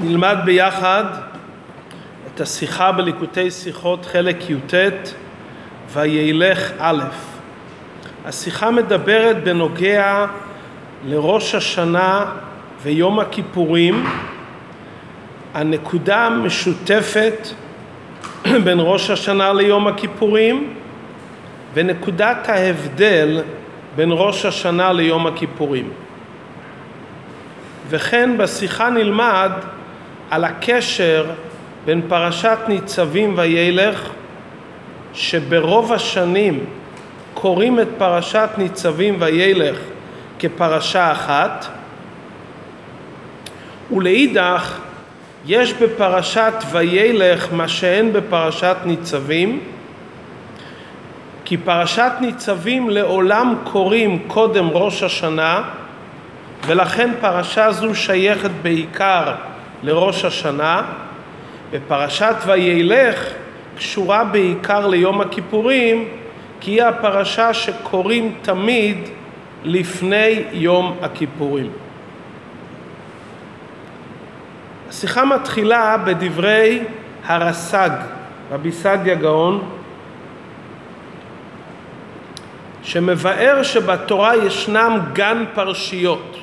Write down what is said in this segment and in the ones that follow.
נלמד ביחד את השיחה בליקוטי שיחות חלק י"ט וילך א'. השיחה מדברת בנוגע לראש השנה ויום הכיפורים, הנקודה המשותפת בין ראש השנה ליום הכיפורים ונקודת ההבדל בין ראש השנה ליום הכיפורים. וכן בשיחה נלמד על הקשר בין פרשת ניצבים וילך, שברוב השנים קוראים את פרשת ניצבים וילך כפרשה אחת, ולאידך יש בפרשת וילך מה שאין בפרשת ניצבים, כי פרשת ניצבים לעולם קוראים קודם ראש השנה, ולכן פרשה זו שייכת בעיקר לראש השנה, ופרשת וילך קשורה בעיקר ליום הכיפורים, כי היא הפרשה שקוראים תמיד לפני יום הכיפורים. השיחה מתחילה בדברי הרס"ג, רבי סעדיה גאון, שמבאר שבתורה ישנם גן פרשיות.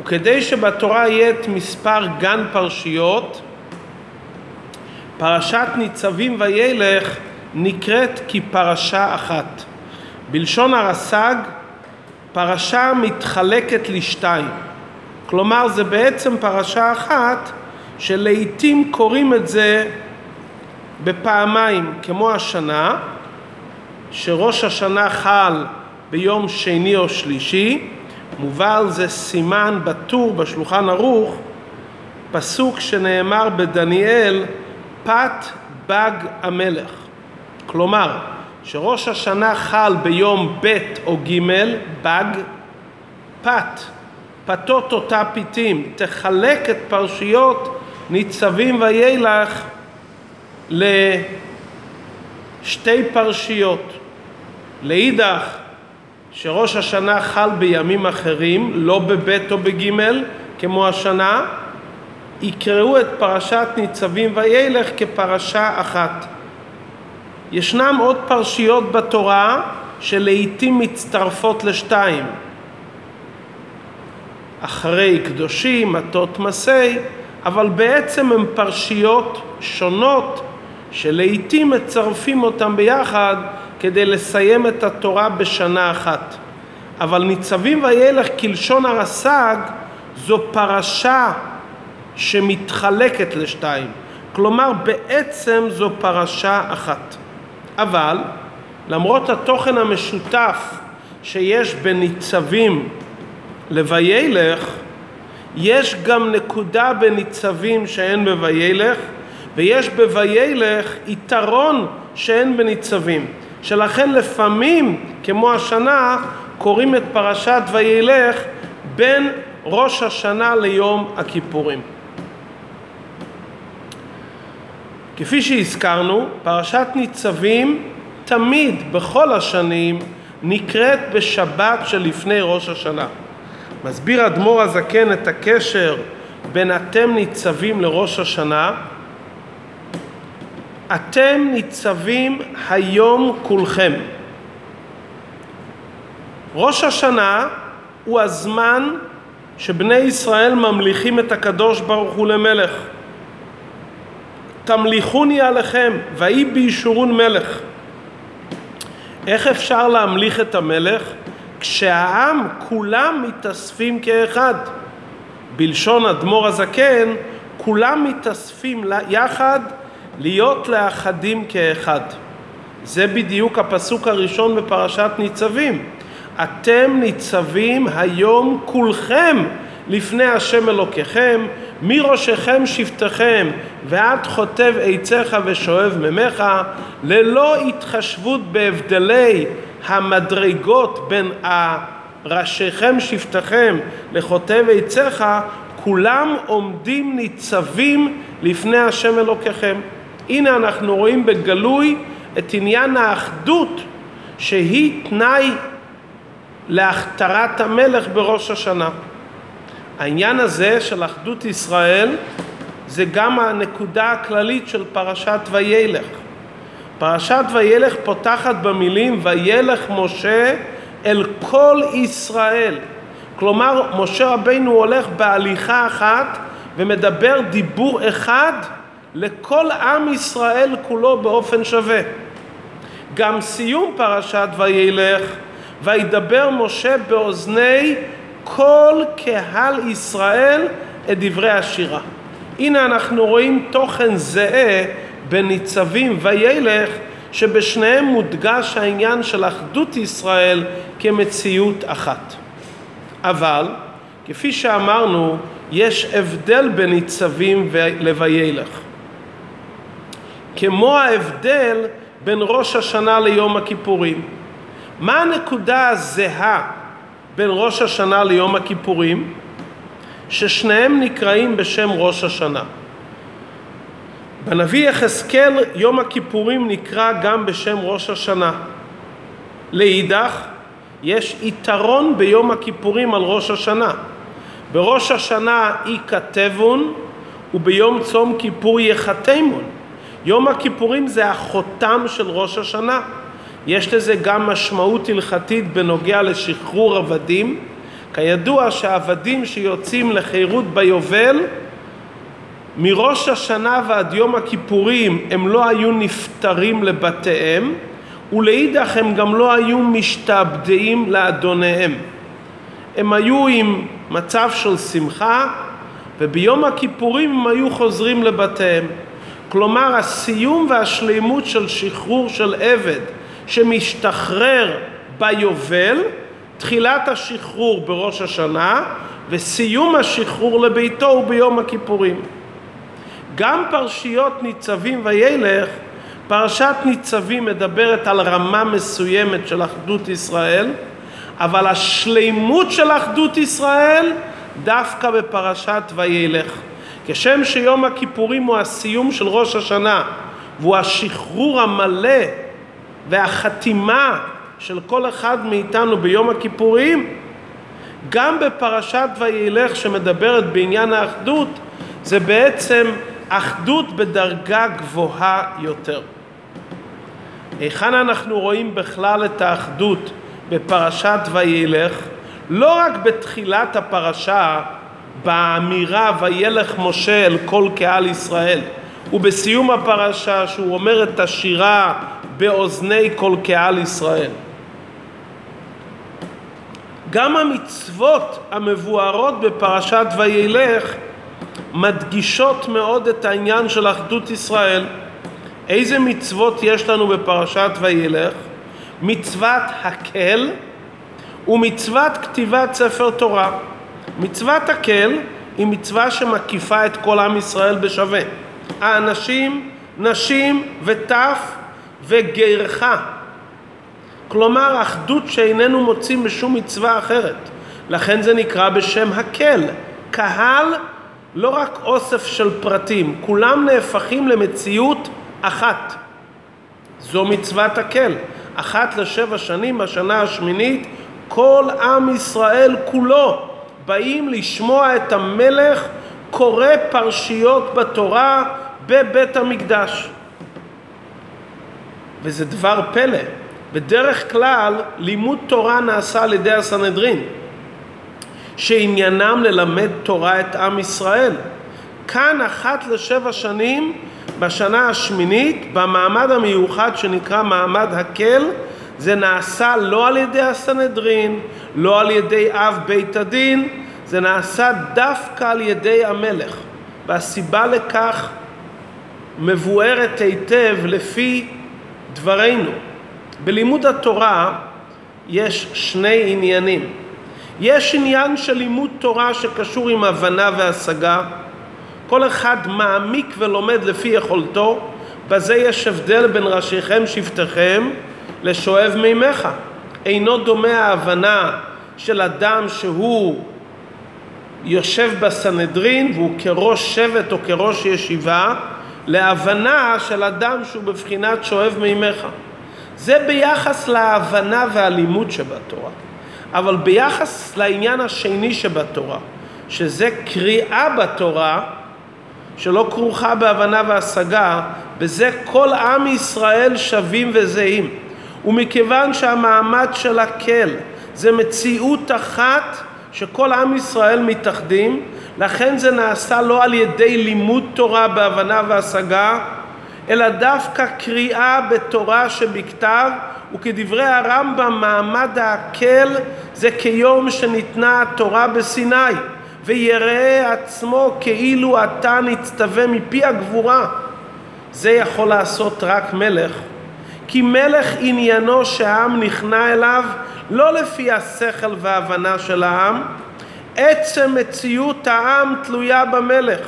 וכדי שבתורה יהיה את מספר גן פרשיות, פרשת ניצבים וילך נקראת כפרשה אחת. בלשון הרס"ג, פרשה מתחלקת לשתיים. כלומר, זה בעצם פרשה אחת שלעיתים קוראים את זה בפעמיים, כמו השנה, שראש השנה חל ביום שני או שלישי, מובא על זה סימן בטור בשולחן ערוך, פסוק שנאמר בדניאל, פת בג המלך. כלומר, שראש השנה חל ביום ב' או ג', בג, פת, פתות אותה פיתים, תחלק את פרשיות ניצבים וילך לשתי פרשיות. לאידך, שראש השנה חל בימים אחרים, לא בב' או בג' כמו השנה, יקראו את פרשת ניצבים וילך כפרשה אחת. ישנם עוד פרשיות בתורה שלעיתים מצטרפות לשתיים. אחרי קדושים, מטות מסי, אבל בעצם הן פרשיות שונות שלעיתים מצרפים אותן ביחד כדי לסיים את התורה בשנה אחת. אבל ניצבים וילך כלשון הרס"ג זו פרשה שמתחלקת לשתיים. כלומר בעצם זו פרשה אחת. אבל למרות התוכן המשותף שיש בניצבים לוילך, יש גם נקודה בניצבים שאין בוילך, ויש בוילך יתרון שאין בניצבים. שלכן לפעמים, כמו השנה, קוראים את פרשת וילך בין ראש השנה ליום הכיפורים. כפי שהזכרנו, פרשת ניצבים תמיד, בכל השנים, נקראת בשבת שלפני ראש השנה. מסביר אדמו"ר הזקן את הקשר בין אתם ניצבים לראש השנה. אתם ניצבים היום כולכם. ראש השנה הוא הזמן שבני ישראל ממליכים את הקדוש ברוך הוא למלך. תמליכוני עליכם, ויהי בישורון מלך. איך אפשר להמליך את המלך? כשהעם כולם מתאספים כאחד. בלשון אדמו"ר הזקן, כולם מתאספים יחד להיות לאחדים כאחד. זה בדיוק הפסוק הראשון בפרשת ניצבים. אתם ניצבים היום כולכם לפני השם אלוקיכם, מראשכם שבטכם ועד חוטב עציך ושואב ממך, ללא התחשבות בהבדלי המדרגות בין ראשיכם שבטכם לחוטב עציך, כולם עומדים ניצבים לפני השם אלוקיכם. הנה אנחנו רואים בגלוי את עניין האחדות שהיא תנאי להכתרת המלך בראש השנה. העניין הזה של אחדות ישראל זה גם הנקודה הכללית של פרשת וילך. פרשת וילך פותחת במילים וילך משה אל כל ישראל. כלומר, משה רבינו הולך בהליכה אחת ומדבר דיבור אחד לכל עם ישראל כולו באופן שווה. גם סיום פרשת וילך, וידבר משה באוזני כל קהל ישראל את דברי השירה. הנה אנחנו רואים תוכן זהה בניצבים וילך, שבשניהם מודגש העניין של אחדות ישראל כמציאות אחת. אבל, כפי שאמרנו, יש הבדל בין ניצבים לוילך. כמו ההבדל בין ראש השנה ליום הכיפורים. מה הנקודה הזהה בין ראש השנה ליום הכיפורים? ששניהם נקראים בשם ראש השנה. בנביא יחזקאל יום הכיפורים נקרא גם בשם ראש השנה. לאידך, יש יתרון ביום הכיפורים על ראש השנה. בראש השנה ייכתבון וביום צום כיפור יחתמון. יום הכיפורים זה החותם של ראש השנה. יש לזה גם משמעות הלכתית בנוגע לשחרור עבדים. כידוע שהעבדים שיוצאים לחירות ביובל מראש השנה ועד יום הכיפורים הם לא היו נפטרים לבתיהם ולאידך הם גם לא היו משתעבדים לאדוניהם. הם היו עם מצב של שמחה וביום הכיפורים הם היו חוזרים לבתיהם. כלומר הסיום והשלימות של שחרור של עבד שמשתחרר ביובל, תחילת השחרור בראש השנה וסיום השחרור לביתו הוא ביום הכיפורים. גם פרשיות ניצבים וילך, פרשת ניצבים מדברת על רמה מסוימת של אחדות ישראל, אבל השלימות של אחדות ישראל דווקא בפרשת וילך. כשם שיום הכיפורים הוא הסיום של ראש השנה והוא השחרור המלא והחתימה של כל אחד מאיתנו ביום הכיפורים, גם בפרשת וילך שמדברת בעניין האחדות, זה בעצם אחדות בדרגה גבוהה יותר. היכן אנחנו רואים בכלל את האחדות בפרשת וילך? לא רק בתחילת הפרשה, באמירה וילך משה אל כל קהל ישראל, ובסיום הפרשה שהוא אומר את השירה באוזני כל קהל ישראל. גם המצוות המבוארות בפרשת וילך מדגישות מאוד את העניין של אחדות ישראל. איזה מצוות יש לנו בפרשת וילך? מצוות הקל ומצוות כתיבת ספר תורה. מצוות הקל היא מצווה שמקיפה את כל עם ישראל בשווה. האנשים, נשים וטף וגרך. כלומר אחדות שאיננו מוצאים בשום מצווה אחרת. לכן זה נקרא בשם הקל. קהל לא רק אוסף של פרטים, כולם נהפכים למציאות אחת. זו מצוות הקל. אחת לשבע שנים, בשנה השמינית, כל עם ישראל כולו באים לשמוע את המלך קורא פרשיות בתורה בבית המקדש. וזה דבר פלא. בדרך כלל לימוד תורה נעשה על ידי הסנהדרין. שעניינם ללמד תורה את עם ישראל. כאן אחת לשבע שנים, בשנה השמינית, במעמד המיוחד שנקרא מעמד הקל, זה נעשה לא על ידי הסנהדרין, לא על ידי אב בית הדין, זה נעשה דווקא על ידי המלך. והסיבה לכך מבוארת היטב לפי דברינו. בלימוד התורה יש שני עניינים. יש עניין של לימוד תורה שקשור עם הבנה והשגה. כל אחד מעמיק ולומד לפי יכולתו, בזה יש הבדל בין ראשיכם שבטיכם לשואב מימיך. אינו דומה ההבנה של אדם שהוא יושב בסנהדרין והוא כראש שבט או כראש ישיבה להבנה של אדם שהוא בבחינת שואב מימיך. זה ביחס להבנה והלימוד שבתורה. אבל ביחס לעניין השני שבתורה, שזה קריאה בתורה שלא כרוכה בהבנה והשגה, בזה כל עם ישראל שווים וזהים. ומכיוון שהמעמד של הקל זה מציאות אחת שכל עם ישראל מתאחדים, לכן זה נעשה לא על ידי לימוד תורה בהבנה והשגה, אלא דווקא קריאה בתורה שבכתב, וכדברי הרמב"ם, מעמד ההקל זה כיום שניתנה התורה בסיני, ויראה עצמו כאילו אתה נצטווה מפי הגבורה. זה יכול לעשות רק מלך, כי מלך עניינו שהעם נכנע אליו לא לפי השכל וההבנה של העם, עצם מציאות העם תלויה במלך.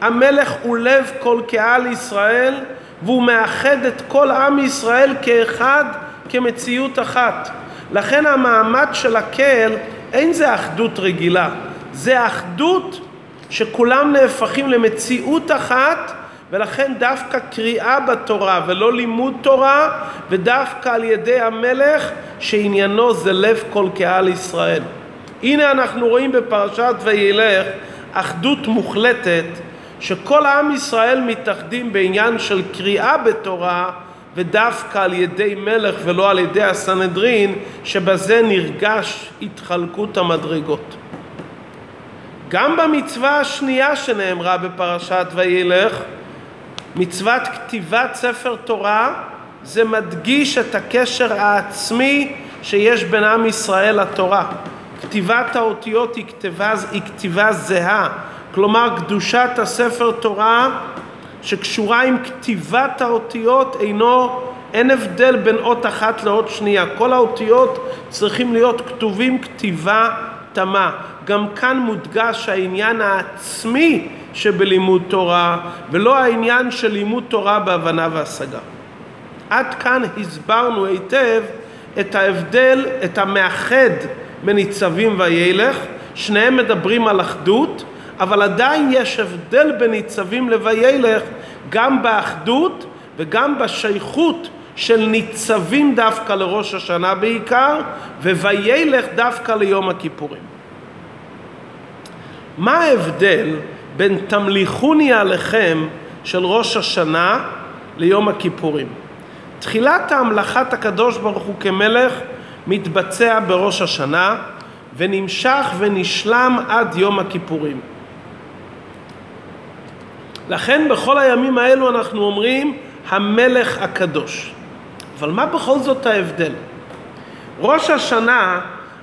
המלך הוא לב כל קהל ישראל והוא מאחד את כל עם ישראל כאחד, כמציאות אחת. לכן המעמד של הקהל אין זה אחדות רגילה, זה אחדות שכולם נהפכים למציאות אחת ולכן דווקא קריאה בתורה ולא לימוד תורה ודווקא על ידי המלך שעניינו זה לב כל קהל ישראל. הנה אנחנו רואים בפרשת וילך אחדות מוחלטת שכל עם ישראל מתאחדים בעניין של קריאה בתורה ודווקא על ידי מלך ולא על ידי הסנהדרין שבזה נרגש התחלקות המדרגות. גם במצווה השנייה שנאמרה בפרשת וילך מצוות כתיבת ספר תורה זה מדגיש את הקשר העצמי שיש בין עם ישראל לתורה. כתיבת האותיות היא כתיבה, היא כתיבה זהה, כלומר קדושת הספר תורה שקשורה עם כתיבת האותיות אינו, אין הבדל בין אות אחת לאות שנייה, כל האותיות צריכים להיות כתובים כתיבה תמה. גם כאן מודגש העניין העצמי שבלימוד תורה ולא העניין של לימוד תורה בהבנה והשגה. עד כאן הסברנו היטב את ההבדל, את המאחד בניצבים וילך, שניהם מדברים על אחדות, אבל עדיין יש הבדל בין ניצבים לוילך גם באחדות וגם בשייכות של ניצבים דווקא לראש השנה בעיקר, ווילך דווקא ליום הכיפורים. מה ההבדל בין תמליכוני עליכם של ראש השנה ליום הכיפורים? תחילת המלאכת הקדוש ברוך הוא כמלך מתבצע בראש השנה ונמשך ונשלם עד יום הכיפורים. לכן בכל הימים האלו אנחנו אומרים המלך הקדוש. אבל מה בכל זאת ההבדל? ראש השנה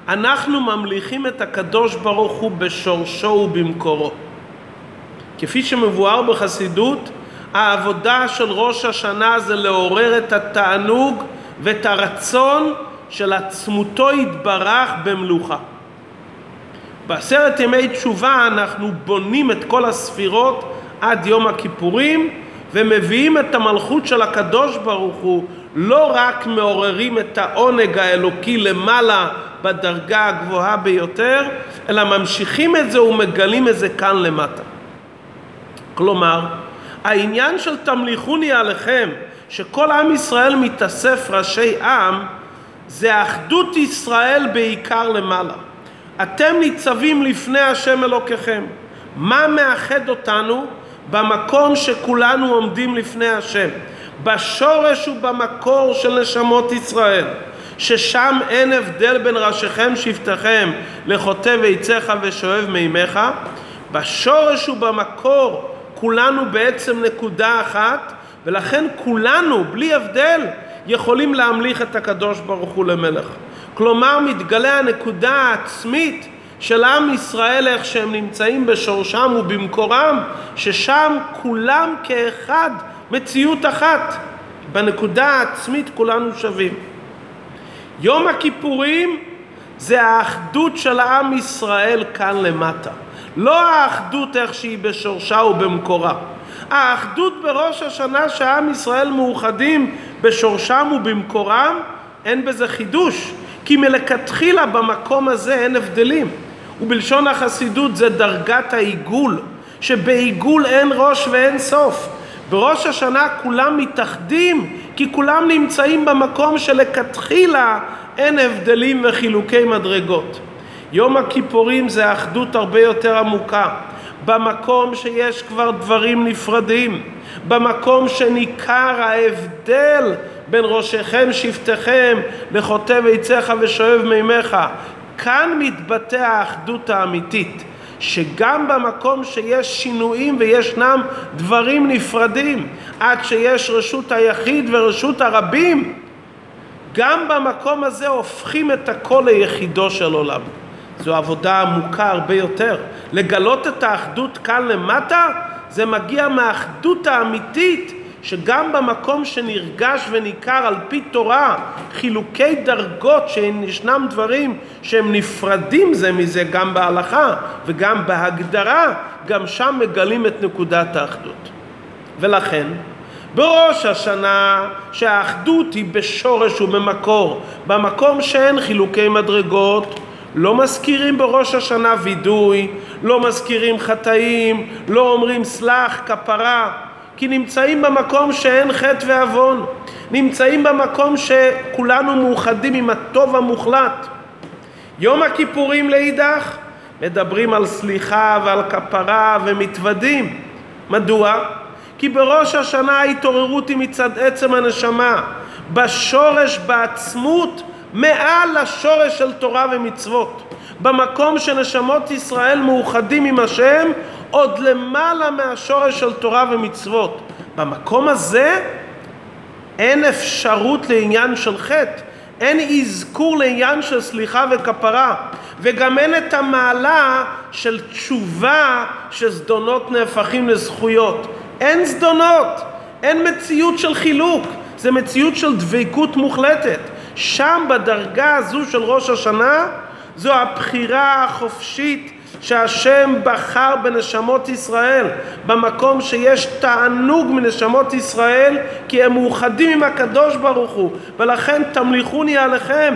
אנחנו ממליכים את הקדוש ברוך הוא בשורשו ובמקורו. כפי שמבואר בחסידות, העבודה של ראש השנה זה לעורר את התענוג ואת הרצון של עצמותו יתברך במלוכה. בעשרת ימי תשובה אנחנו בונים את כל הספירות עד יום הכיפורים ומביאים את המלכות של הקדוש ברוך הוא, לא רק מעוררים את העונג האלוקי למעלה בדרגה הגבוהה ביותר, אלא ממשיכים את זה ומגלים את זה כאן למטה. כלומר, העניין של תמליכוני עליכם, שכל עם ישראל מתאסף ראשי עם, זה אחדות ישראל בעיקר למעלה. אתם ניצבים לפני השם אלוקיכם. מה מאחד אותנו? במקום שכולנו עומדים לפני השם. בשורש ובמקור של נשמות ישראל. ששם אין הבדל בין ראשיכם שבטיכם לחוטא ויצך ושואב מימיך. בשורש ובמקור כולנו בעצם נקודה אחת, ולכן כולנו, בלי הבדל, יכולים להמליך את הקדוש ברוך הוא למלך. כלומר, מתגלה הנקודה העצמית של עם ישראל, איך שהם נמצאים בשורשם ובמקורם, ששם כולם כאחד, מציאות אחת. בנקודה העצמית כולנו שווים. יום הכיפורים זה האחדות של עם ישראל כאן למטה. לא האחדות איך שהיא בשורשה ובמקורה. האחדות בראש השנה שעם ישראל מאוחדים בשורשם ובמקורם, אין בזה חידוש, כי מלכתחילה במקום הזה אין הבדלים. ובלשון החסידות זה דרגת העיגול, שבעיגול אין ראש ואין סוף. בראש השנה כולם מתאחדים, כי כולם נמצאים במקום שלכתחילה אין הבדלים וחילוקי מדרגות. יום הכיפורים זה אחדות הרבה יותר עמוקה. במקום שיש כבר דברים נפרדים, במקום שניכר ההבדל בין ראשיכם שבטיכם לחוטב עציך ושואב מימיך, כאן מתבטא האחדות האמיתית. שגם במקום שיש שינויים וישנם דברים נפרדים, עד שיש רשות היחיד ורשות הרבים, גם במקום הזה הופכים את הכל ליחידו של עולם. זו עבודה עמוקה הרבה יותר. לגלות את האחדות כאן למטה, זה מגיע מהאחדות האמיתית שגם במקום שנרגש וניכר על פי תורה חילוקי דרגות שישנם דברים שהם נפרדים זה מזה גם בהלכה וגם בהגדרה, גם שם מגלים את נקודת האחדות. ולכן בראש השנה שהאחדות היא בשורש ובמקור, במקום שאין חילוקי מדרגות, לא מזכירים בראש השנה וידוי, לא מזכירים חטאים, לא אומרים סלח, כפרה, כי נמצאים במקום שאין חטא ועוון, נמצאים במקום שכולנו מאוחדים עם הטוב המוחלט. יום הכיפורים לאידך מדברים על סליחה ועל כפרה ומתוודים. מדוע? כי בראש השנה ההתעוררות היא מצד עצם הנשמה, בשורש, בעצמות, מעל השורש של תורה ומצוות. במקום שנשמות ישראל מאוחדים עם השם, עוד למעלה מהשורש של תורה ומצוות. במקום הזה אין אפשרות לעניין של חטא, אין אזכור לעניין של סליחה וכפרה, וגם אין את המעלה של תשובה שזדונות נהפכים לזכויות. אין זדונות, אין מציאות של חילוק, זה מציאות של דבקות מוחלטת. שם בדרגה הזו של ראש השנה זו הבחירה החופשית שהשם בחר בנשמות ישראל, במקום שיש תענוג מנשמות ישראל, כי הם מאוחדים עם הקדוש ברוך הוא, ולכן תמליכוני עליכם.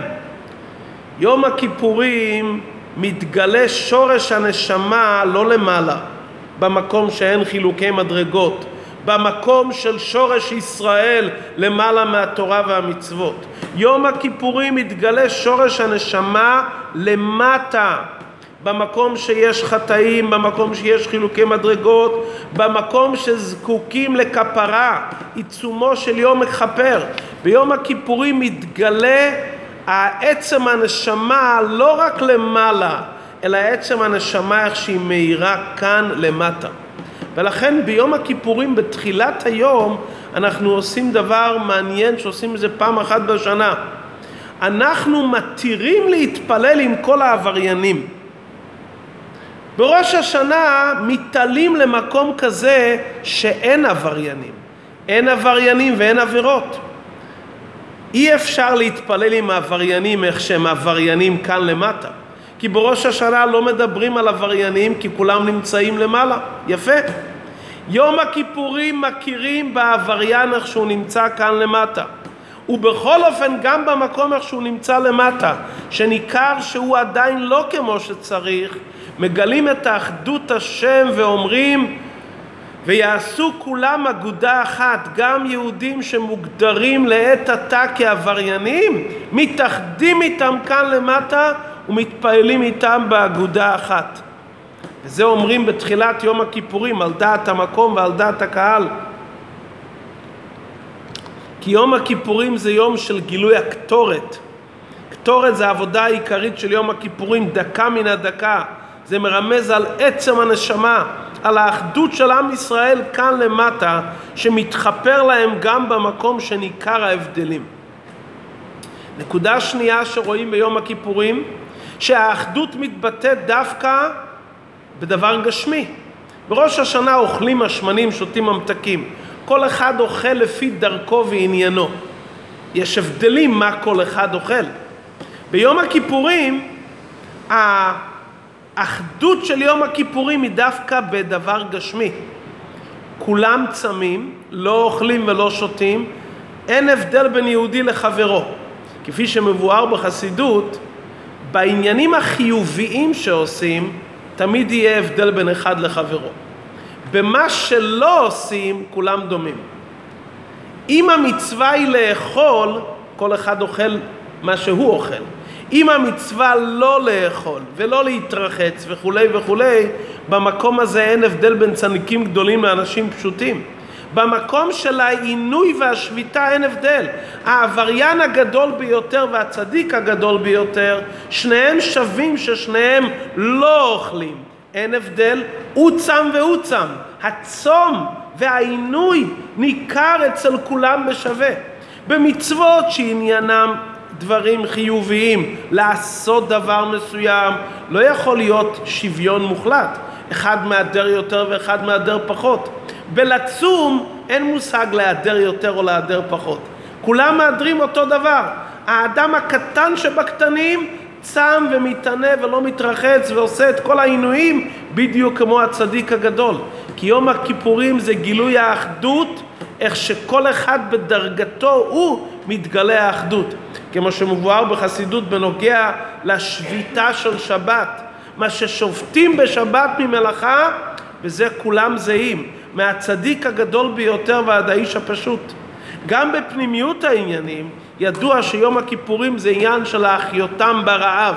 יום הכיפורים מתגלה שורש הנשמה לא למעלה, במקום שאין חילוקי מדרגות, במקום של שורש ישראל למעלה מהתורה והמצוות. יום הכיפורים מתגלה שורש הנשמה למטה, במקום שיש חטאים, במקום שיש חילוקי מדרגות, במקום שזקוקים לכפרה, עיצומו של יום מכפר. ביום הכיפורים מתגלה העצם הנשמה לא רק למעלה, אלא עצם הנשמה איך שהיא מאירה כאן למטה. ולכן ביום הכיפורים בתחילת היום אנחנו עושים דבר מעניין שעושים את זה פעם אחת בשנה. אנחנו מתירים להתפלל עם כל העבריינים. בראש השנה מתעלים למקום כזה שאין עבריינים. אין עבריינים ואין עבירות. אי אפשר להתפלל עם העבריינים איך שהם עבריינים כאן למטה. כי בראש השנה לא מדברים על עבריינים כי כולם נמצאים למעלה. יפה. יום הכיפורים מכירים בעבריין איך שהוא נמצא כאן למטה. ובכל אופן גם במקום איך שהוא נמצא למטה, שניכר שהוא עדיין לא כמו שצריך, מגלים את האחדות השם ואומרים ויעשו כולם אגודה אחת, גם יהודים שמוגדרים לעת עתה כעבריינים, מתאחדים איתם כאן למטה ומתפעלים איתם באגודה אחת. וזה אומרים בתחילת יום הכיפורים על דעת המקום ועל דעת הקהל. כי יום הכיפורים זה יום של גילוי הקטורת. קטורת זה העבודה העיקרית של יום הכיפורים, דקה מן הדקה. זה מרמז על עצם הנשמה, על האחדות של עם ישראל כאן למטה, שמתחפר להם גם במקום שניכר ההבדלים. נקודה שנייה שרואים ביום הכיפורים, שהאחדות מתבטאת דווקא בדבר גשמי. בראש השנה אוכלים השמנים, שותים ממתקים. כל אחד אוכל לפי דרכו ועניינו. יש הבדלים מה כל אחד אוכל. ביום הכיפורים, האחדות של יום הכיפורים היא דווקא בדבר גשמי. כולם צמים, לא אוכלים ולא שותים, אין הבדל בין יהודי לחברו. כפי שמבואר בחסידות, בעניינים החיוביים שעושים, תמיד יהיה הבדל בין אחד לחברו. במה שלא עושים, כולם דומים. אם המצווה היא לאכול, כל אחד אוכל מה שהוא אוכל. אם המצווה לא לאכול ולא להתרחץ וכולי וכולי, במקום הזה אין הבדל בין צדיקים גדולים לאנשים פשוטים. במקום של העינוי והשביתה אין הבדל. העבריין הגדול ביותר והצדיק הגדול ביותר, שניהם שווים ששניהם לא אוכלים. אין הבדל, הוא צם והוא צם. הצום והעינוי ניכר אצל כולם בשווה. במצוות שעניינם דברים חיוביים, לעשות דבר מסוים, לא יכול להיות שוויון מוחלט. אחד מהדר יותר ואחד מהדר פחות. בלצום אין מושג להדר יותר או להדר פחות. כולם מהדרים אותו דבר. האדם הקטן שבקטנים צם ומתענה ולא מתרחץ ועושה את כל העינויים בדיוק כמו הצדיק הגדול. כי יום הכיפורים זה גילוי האחדות, איך שכל אחד בדרגתו הוא מתגלה האחדות. כמו שמבואר בחסידות בנוגע לשביתה של שבת. מה ששובתים בשבת ממלאכה, וזה כולם זהים. מהצדיק הגדול ביותר ועד האיש הפשוט. גם בפנימיות העניינים, ידוע שיום הכיפורים זה עניין של האחיותם ברעב.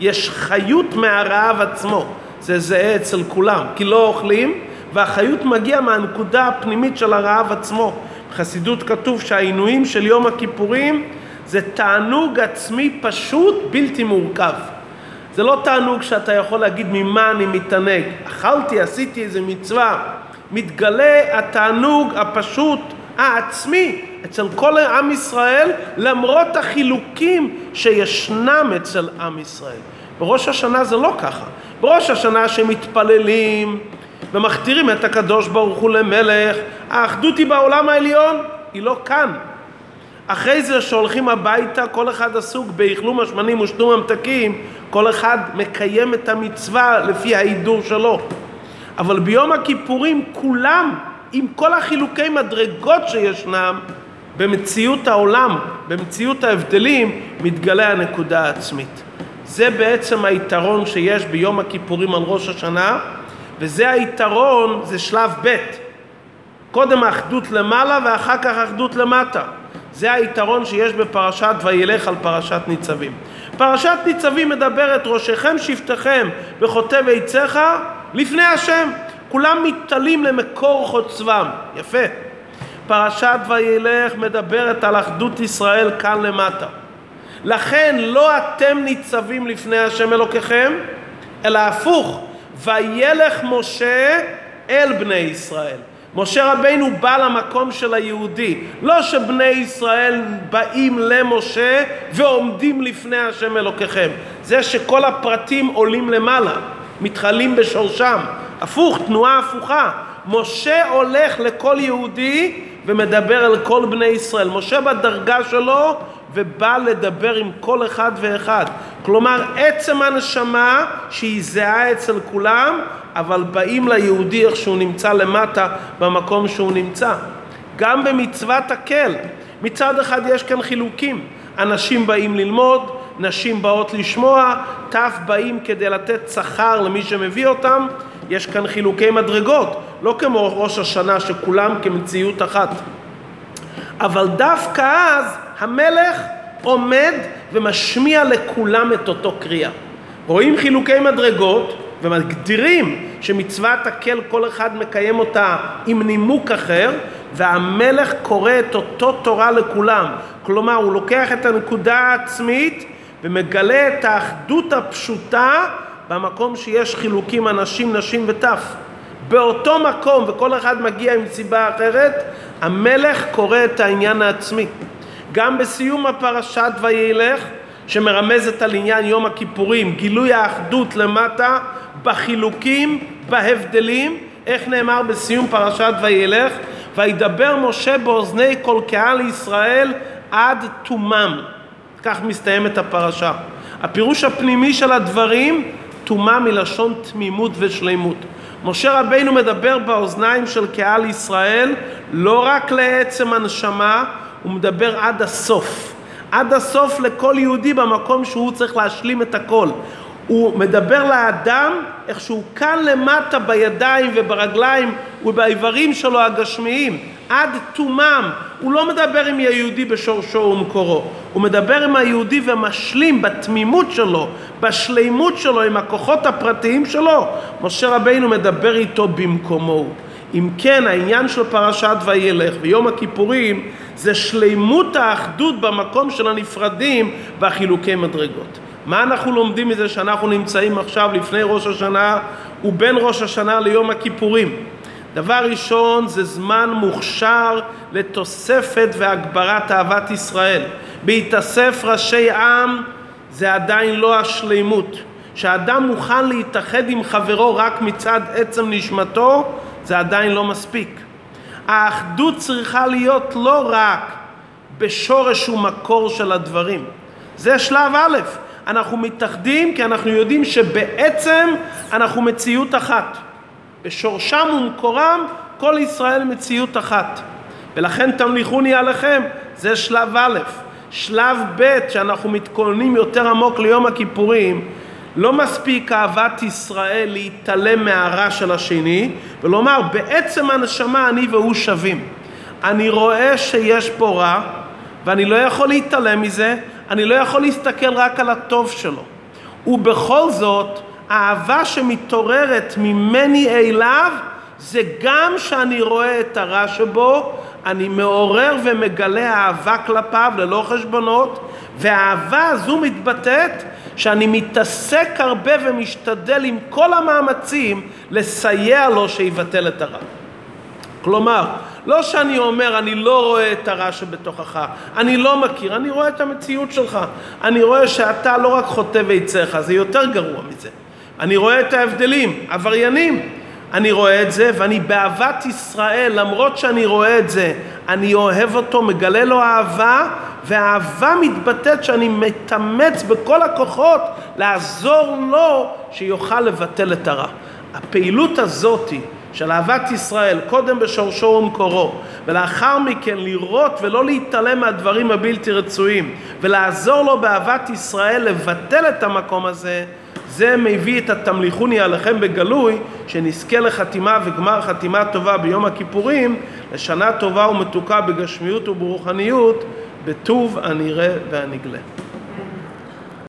יש חיות מהרעב עצמו, זה זהה אצל כולם, כי לא אוכלים, והחיות מגיעה מהנקודה הפנימית של הרעב עצמו. בחסידות כתוב שהעינויים של יום הכיפורים זה תענוג עצמי פשוט בלתי מורכב. זה לא תענוג שאתה יכול להגיד ממה אני מתענג. אכלתי, עשיתי איזה מצווה. מתגלה התענוג הפשוט העצמי אצל כל עם ישראל למרות החילוקים שישנם אצל עם ישראל. בראש השנה זה לא ככה. בראש השנה שמתפללים ומכתירים את הקדוש ברוך הוא למלך, האחדות היא בעולם העליון, היא לא כאן. אחרי זה שהולכים הביתה, כל אחד עסוק באכלום השמנים ושתום ממתקים, כל אחד מקיים את המצווה לפי ההידור שלו. אבל ביום הכיפורים כולם, עם כל החילוקי מדרגות שישנם, במציאות העולם, במציאות ההבדלים, מתגלה הנקודה העצמית. זה בעצם היתרון שיש ביום הכיפורים על ראש השנה, וזה היתרון, זה שלב ב'. קודם האחדות למעלה ואחר כך האחדות למטה. זה היתרון שיש בפרשת וילך על פרשת ניצבים. פרשת ניצבים מדברת ראשיכם שבטיכם וחוטב עציך לפני השם. כולם מתתלים למקור חוצבם. יפה. פרשת וילך מדברת על אחדות ישראל כאן למטה. לכן לא אתם ניצבים לפני השם אלוקיכם, אלא הפוך, וילך משה אל בני ישראל. משה רבינו בא למקום של היהודי, לא שבני ישראל באים למשה ועומדים לפני השם אלוקיכם, זה שכל הפרטים עולים למעלה, מתחלים בשורשם, הפוך, תנועה הפוכה, משה הולך לכל יהודי ומדבר אל כל בני ישראל, משה בדרגה שלו ובא לדבר עם כל אחד ואחד. כלומר, עצם הנשמה שהיא זהה אצל כולם, אבל באים ליהודי איך שהוא נמצא למטה במקום שהוא נמצא. גם במצוות הקל, מצד אחד יש כאן חילוקים. אנשים באים ללמוד, נשים באות לשמוע, ת' באים כדי לתת שכר למי שמביא אותם. יש כאן חילוקי מדרגות, לא כמו ראש השנה שכולם כמציאות אחת. אבל דווקא אז המלך עומד ומשמיע לכולם את אותו קריאה. רואים חילוקי מדרגות ומגדירים שמצוות הקל כל אחד מקיים אותה עם נימוק אחר והמלך קורא את אותו תורה לכולם. כלומר הוא לוקח את הנקודה העצמית ומגלה את האחדות הפשוטה במקום שיש חילוקים אנשים, נשים וטף. באותו מקום וכל אחד מגיע עם סיבה אחרת, המלך קורא את העניין העצמי. גם בסיום הפרשת וילך, שמרמזת על עניין יום הכיפורים, גילוי האחדות למטה, בחילוקים, בהבדלים, איך נאמר בסיום פרשת וילך? וידבר משה באוזני כל קהל ישראל עד תומם. כך מסתיימת הפרשה. הפירוש הפנימי של הדברים, תומה מלשון תמימות ושלימות. משה רבינו מדבר באוזניים של קהל ישראל לא רק לעצם הנשמה, הוא מדבר עד הסוף. עד הסוף לכל יהודי במקום שהוא צריך להשלים את הכל. הוא מדבר לאדם איך שהוא כאן למטה בידיים וברגליים ובאיברים שלו הגשמיים. עד תומם. הוא לא מדבר עם היהודי בשורשו ומקורו, הוא מדבר עם היהודי ומשלים בתמימות שלו, בשלימות שלו, עם הכוחות הפרטיים שלו. משה רבינו מדבר איתו במקומו. אם כן, העניין של פרשת וילך ויום הכיפורים זה שלימות האחדות במקום של הנפרדים והחילוקי מדרגות. מה אנחנו לומדים מזה שאנחנו נמצאים עכשיו לפני ראש השנה ובין ראש השנה ליום הכיפורים? דבר ראשון זה זמן מוכשר לתוספת והגברת אהבת ישראל. בהתאסף ראשי עם זה עדיין לא השלימות. שאדם מוכן להתאחד עם חברו רק מצד עצם נשמתו זה עדיין לא מספיק. האחדות צריכה להיות לא רק בשורש ומקור של הדברים. זה שלב א', אנחנו מתאחדים כי אנחנו יודעים שבעצם אנחנו מציאות אחת. בשורשם ומקורם כל ישראל מציאות אחת. ולכן תמליכוני עליכם, זה שלב א'. שלב ב', שאנחנו מתכוננים יותר עמוק ליום הכיפורים, לא מספיק אהבת ישראל להתעלם מהרע של השני ולומר בעצם הנשמה אני והוא שווים. אני רואה שיש פה רע ואני לא יכול להתעלם מזה, אני לא יכול להסתכל רק על הטוב שלו. ובכל זאת, האהבה שמתעוררת ממני אליו זה גם שאני רואה את הרע שבו, אני מעורר ומגלה אהבה כלפיו ללא חשבונות, והאהבה הזו מתבטאת שאני מתעסק הרבה ומשתדל עם כל המאמצים לסייע לו שיבטל את הרע. כלומר, לא שאני אומר אני לא רואה את הרע שבתוכך, אני לא מכיר, אני רואה את המציאות שלך, אני רואה שאתה לא רק חוטא ביציך, זה יותר גרוע מזה. אני רואה את ההבדלים, עבריינים. אני רואה את זה ואני באהבת ישראל, למרות שאני רואה את זה, אני אוהב אותו, מגלה לו אהבה, והאהבה מתבטאת שאני מתאמץ בכל הכוחות לעזור לו שיוכל לבטל את הרע. הפעילות הזאתי של אהבת ישראל, קודם בשורשו ומקורו, ולאחר מכן לראות ולא להתעלם מהדברים הבלתי רצויים, ולעזור לו באהבת ישראל לבטל את המקום הזה, זה מביא את התמליכוני עליכם בגלוי, שנזכה לחתימה וגמר חתימה טובה ביום הכיפורים, לשנה טובה ומתוקה בגשמיות וברוחניות, בטוב הנראה והנגלה.